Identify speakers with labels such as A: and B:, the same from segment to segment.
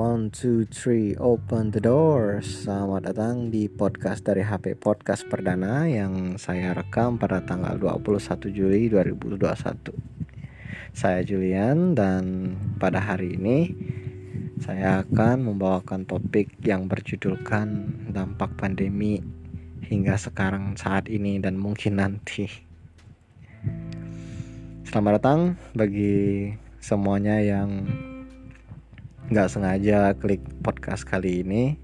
A: One, two, three, open the door. Selamat datang di podcast dari HP Podcast Perdana Yang saya rekam pada tanggal 21 Juli 2021 Saya Julian dan pada hari ini Saya akan membawakan topik yang berjudulkan Dampak pandemi hingga sekarang saat ini dan mungkin nanti. Selamat datang bagi semuanya yang nggak sengaja klik podcast kali ini.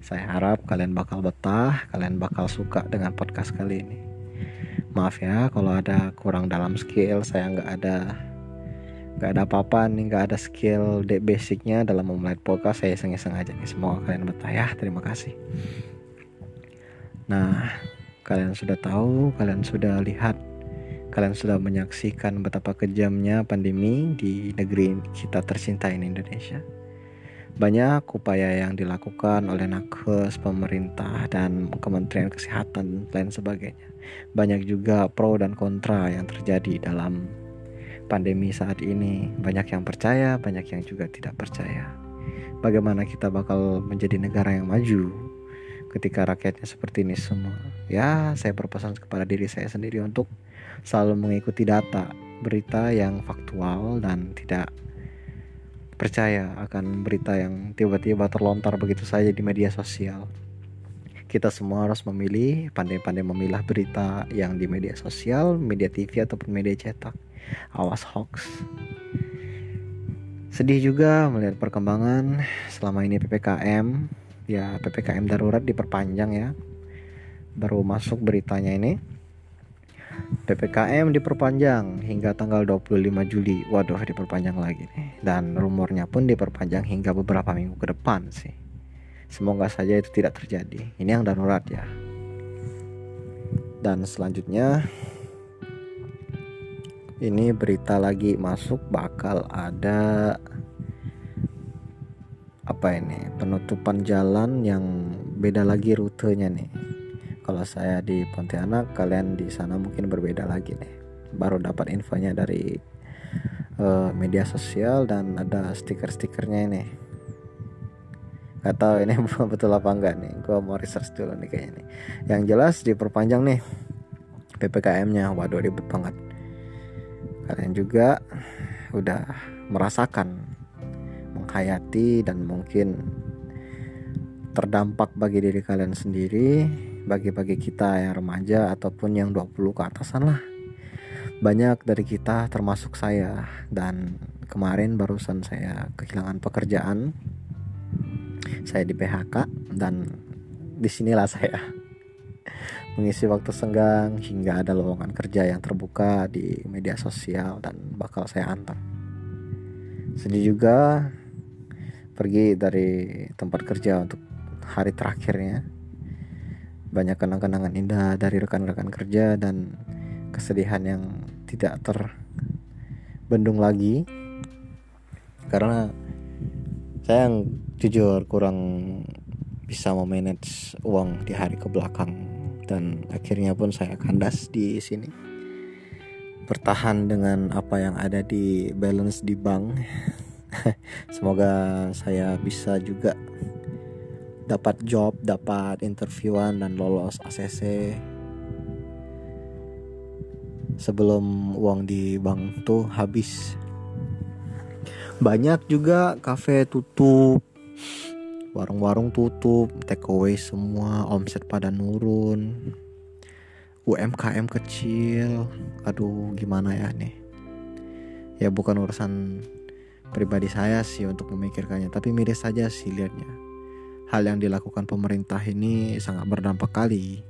A: Saya harap kalian bakal betah kalian bakal suka dengan podcast kali ini. Maaf ya kalau ada kurang dalam skill saya nggak ada nggak ada apa-apa nih nggak ada skill de basicnya dalam memulai podcast. Saya iseng-iseng aja nih semoga kalian betah ya. Terima kasih. Nah kalian sudah tahu kalian sudah lihat kalian sudah menyaksikan betapa kejamnya pandemi di negeri kita tercinta ini Indonesia banyak upaya yang dilakukan oleh nakes, pemerintah, dan Kementerian Kesehatan dan lain sebagainya. Banyak juga pro dan kontra yang terjadi dalam pandemi saat ini. Banyak yang percaya, banyak yang juga tidak percaya. Bagaimana kita bakal menjadi negara yang maju ketika rakyatnya seperti ini semua? Ya, saya berpesan kepada diri saya sendiri untuk selalu mengikuti data, berita yang faktual dan tidak percaya akan berita yang tiba-tiba terlontar begitu saja di media sosial. Kita semua harus memilih, pandai-pandai memilah berita yang di media sosial, media TV ataupun media cetak. Awas hoax. Sedih juga melihat perkembangan selama ini PPKM, ya PPKM darurat diperpanjang ya. Baru masuk beritanya ini PPKM diperpanjang hingga tanggal 25 Juli. Waduh, diperpanjang lagi nih. Dan rumornya pun diperpanjang hingga beberapa minggu ke depan sih. Semoga saja itu tidak terjadi. Ini yang darurat ya. Dan selanjutnya ini berita lagi masuk bakal ada apa ini penutupan jalan yang beda lagi rutenya nih. Kalau saya di Pontianak kalian di sana mungkin berbeda lagi nih. Baru dapat infonya dari uh, media sosial dan ada stiker-stikernya ini. Gak tahu ini betul apa enggak nih. Gua mau research dulu nih kayaknya nih. Yang jelas diperpanjang nih PPKM nya waduh ribet banget. Kalian juga udah merasakan menghayati dan mungkin terdampak bagi diri kalian sendiri bagi-bagi kita yang remaja ataupun yang 20 ke atasan lah. Banyak dari kita termasuk saya dan kemarin barusan saya kehilangan pekerjaan. Saya di PHK dan di sinilah saya mengisi waktu senggang hingga ada lowongan kerja yang terbuka di media sosial dan bakal saya antar. Sedih juga pergi dari tempat kerja untuk hari terakhirnya. Banyak kenang-kenangan indah dari rekan-rekan kerja dan kesedihan yang tidak terbendung lagi. Karena saya yang jujur kurang bisa memanage uang di hari ke belakang dan akhirnya pun saya kandas di sini. Bertahan dengan apa yang ada di balance di bank semoga saya bisa juga dapat job, dapat interviewan dan lolos ACC. Sebelum uang di bank tuh habis. Banyak juga kafe tutup, warung-warung tutup, takeaway semua, omset pada nurun. UMKM kecil, aduh gimana ya nih. Ya bukan urusan pribadi saya sih untuk memikirkannya, tapi miris saja sih liatnya hal yang dilakukan pemerintah ini sangat berdampak kali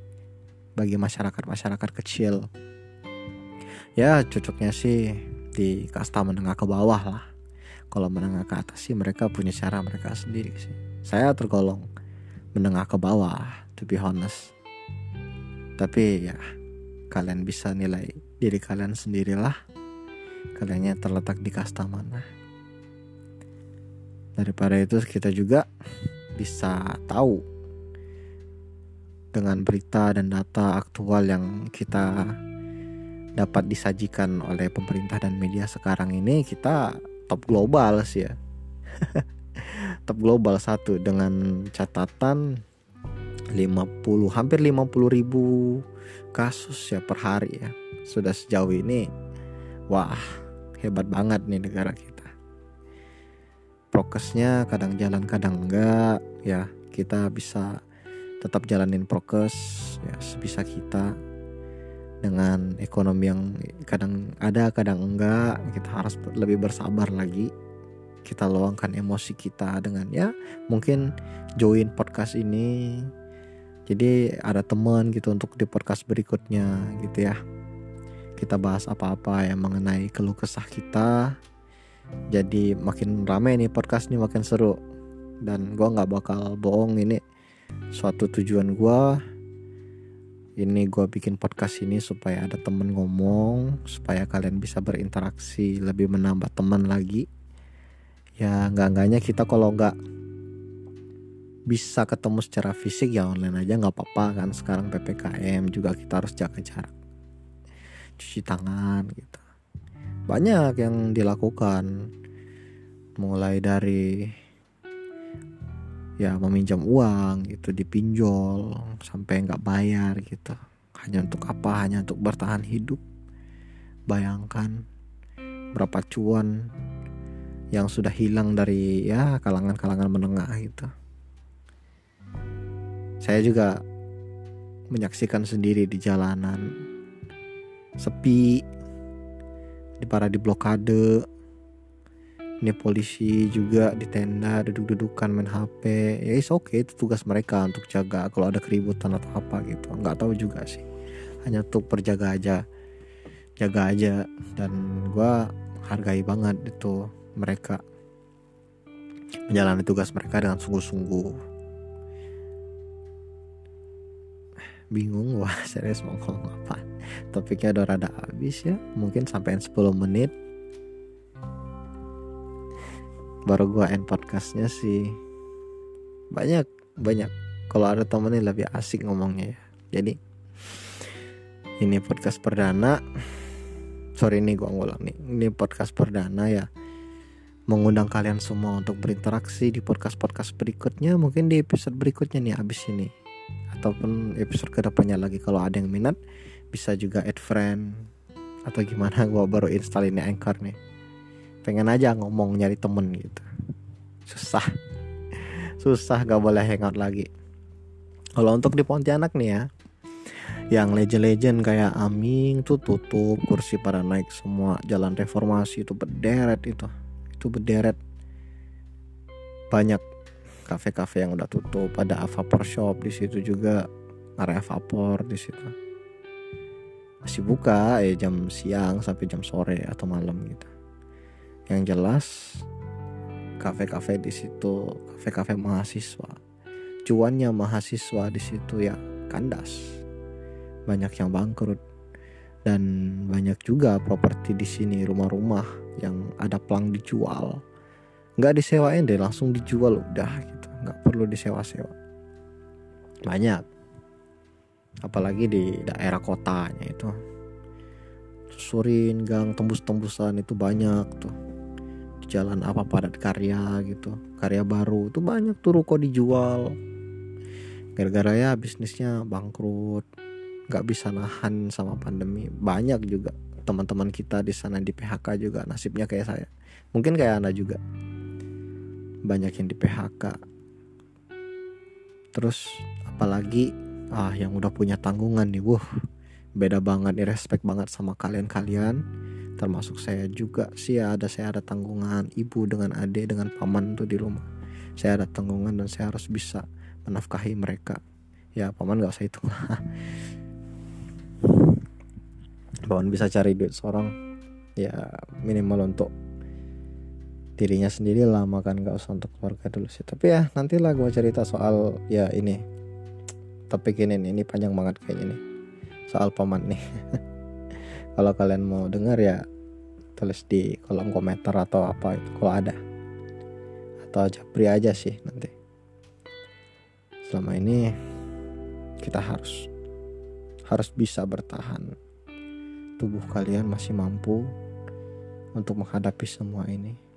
A: bagi masyarakat-masyarakat kecil. Ya, cocoknya sih di kasta menengah ke bawah lah. Kalau menengah ke atas sih mereka punya cara mereka sendiri sih. Saya tergolong menengah ke bawah, to be honest. Tapi ya, kalian bisa nilai diri kalian sendirilah. Kaliannya terletak di kasta mana. Daripada itu kita juga bisa tahu dengan berita dan data aktual yang kita dapat disajikan oleh pemerintah dan media sekarang ini kita top global sih ya. Tetap global satu dengan catatan 50 hampir 50 ribu kasus ya per hari ya. Sudah sejauh ini. Wah hebat banget nih negara kita prokesnya kadang jalan kadang enggak ya. Kita bisa tetap jalanin prokes ya sebisa kita. Dengan ekonomi yang kadang ada kadang enggak kita harus lebih bersabar lagi. Kita luangkan emosi kita dengan ya mungkin join podcast ini. Jadi ada teman gitu untuk di podcast berikutnya gitu ya. Kita bahas apa-apa yang mengenai keluh kesah kita jadi makin ramai nih podcast ini makin seru. Dan gue nggak bakal bohong ini suatu tujuan gue ini gue bikin podcast ini supaya ada temen ngomong supaya kalian bisa berinteraksi lebih menambah teman lagi. Ya nggak enggaknya kita kalau nggak bisa ketemu secara fisik ya online aja nggak apa-apa kan. Sekarang ppkm juga kita harus jaga jarak cuci tangan gitu. Banyak yang dilakukan mulai dari ya meminjam uang gitu dipinjol sampai nggak bayar gitu. Hanya untuk apa? Hanya untuk bertahan hidup. Bayangkan berapa cuan yang sudah hilang dari ya kalangan-kalangan menengah itu. Saya juga menyaksikan sendiri di jalanan. Sepi, di para di blokade, ini polisi juga di tenda duduk-dudukan main HP ya is oke okay, itu tugas mereka untuk jaga kalau ada keributan atau apa gitu. Nggak tahu juga sih. Hanya untuk berjaga aja jaga aja. Dan gue hargai banget itu mereka. Menjalani tugas mereka dengan sungguh-sungguh. Bingung wah serius mau ngomong apa? Topiknya udah rada habis ya. Mungkin sampai 10 menit baru gua end podcastnya sih. Banyak banyak. Kalau ada temennya lebih asik ngomongnya ya. Jadi ini podcast perdana. Sorry ini gua ngulang nih. Ini podcast perdana ya. Mengundang kalian semua untuk berinteraksi di podcast-podcast berikutnya. Mungkin di episode berikutnya nih abis ini. Ataupun episode ke depannya lagi. Kalau ada yang minat bisa juga add friend. Atau gimana gue baru install ini anchor nih pengen aja ngomong nyari temen gitu. Susah. Susah gak boleh hangout lagi. Kalau untuk di Pontianak nih ya yang legend-legend kayak Aming tuh tutup kursi pada naik semua jalan reformasi itu berderet itu. Itu berderet. Banyak kafe-kafe yang udah tutup ada Avapor Shop di situ juga area Avapor di situ. Masih buka ya jam siang sampai jam sore atau malam gitu yang jelas kafe-kafe di situ kafe-kafe mahasiswa. Cuannya mahasiswa di situ ya kandas. Banyak yang bangkrut. Dan banyak juga properti di sini rumah-rumah yang ada pelang dijual. Nggak disewain deh langsung dijual udah gitu. Nggak perlu disewa-sewa. Banyak. Apalagi di daerah kotanya itu. Surin gang tembus-tembusan itu banyak tuh jalan apa padat karya gitu. Karya baru itu banyak tuh ruko dijual. Gara-gara ya bisnisnya bangkrut nggak bisa nahan sama pandemi. Banyak juga teman-teman kita di sana di PHK juga nasibnya kayak saya. Mungkin kayak anda juga. Banyak yang di PHK terus apalagi ah yang udah punya tanggungan nih wuh beda banget nih respect banget sama kalian-kalian termasuk saya juga sih ya ada saya ada tanggungan ibu dengan adik dengan paman tuh di rumah. Saya ada tanggungan dan saya harus bisa menafkahi mereka. Ya paman gak usah itu. Bahwa bisa cari duit seorang ya minimal untuk dirinya sendiri lah makan gak usah untuk keluarga dulu sih. Tapi ya nantilah gue cerita soal ya ini. Topik ini ini panjang banget kayaknya nih soal paman nih kalau kalian mau dengar ya tulis di kolom komentar atau apa itu kalau ada. Atau japri aja sih nanti. Selama ini kita harus harus bisa bertahan. Tubuh kalian masih mampu untuk menghadapi semua ini.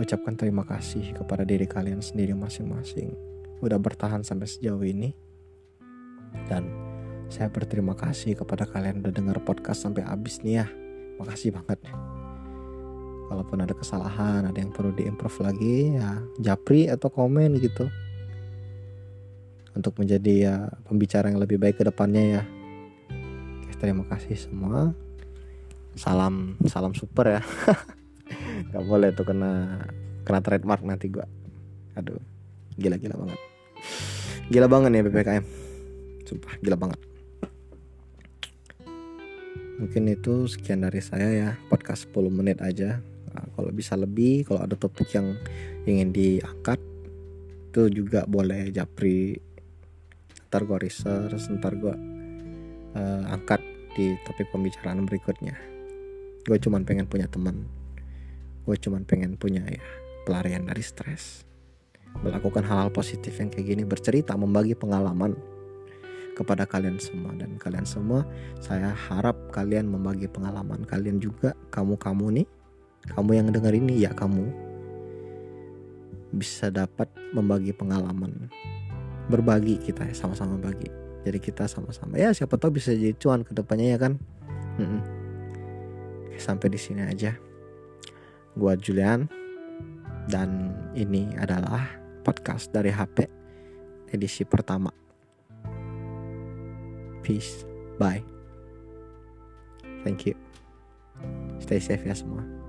A: ucapkan terima kasih kepada diri kalian sendiri masing-masing. Udah bertahan sampai sejauh ini. Dan saya berterima kasih kepada kalian udah dengar podcast sampai habis nih ya. Makasih banget. Kalaupun ada kesalahan ada yang perlu diimprove lagi ya japri atau komen gitu. Untuk menjadi ya pembicara yang lebih baik ke depannya ya. Oke, terima kasih semua. Salam salam super ya. Nggak boleh tuh kena kena trademark nanti gua. Aduh gila gila banget gila banget ya ppkm sumpah gila banget mungkin itu sekian dari saya ya podcast 10 menit aja. Nah, kalau bisa lebih kalau ada topik yang ingin diangkat itu juga boleh japri. Ntar gue research ntar gue uh, angkat di topik pembicaraan berikutnya. Gue cuman pengen punya teman. Gue cuman pengen punya ya pelarian dari stres. Melakukan hal-hal positif yang kayak gini bercerita membagi pengalaman kepada kalian semua. Dan kalian semua saya harap kalian membagi pengalaman kalian juga. Kamu-kamu nih kamu yang dengar ini ya kamu bisa dapat membagi pengalaman. Berbagi kita ya sama-sama bagi. Jadi kita sama-sama. Ya siapa tahu bisa jadi cuan ke depannya ya kan? Sampai di sini aja. Gua Julian dan ini adalah podcast dari HP edisi pertama peace. Bye. Thank you. Stay safe ya semua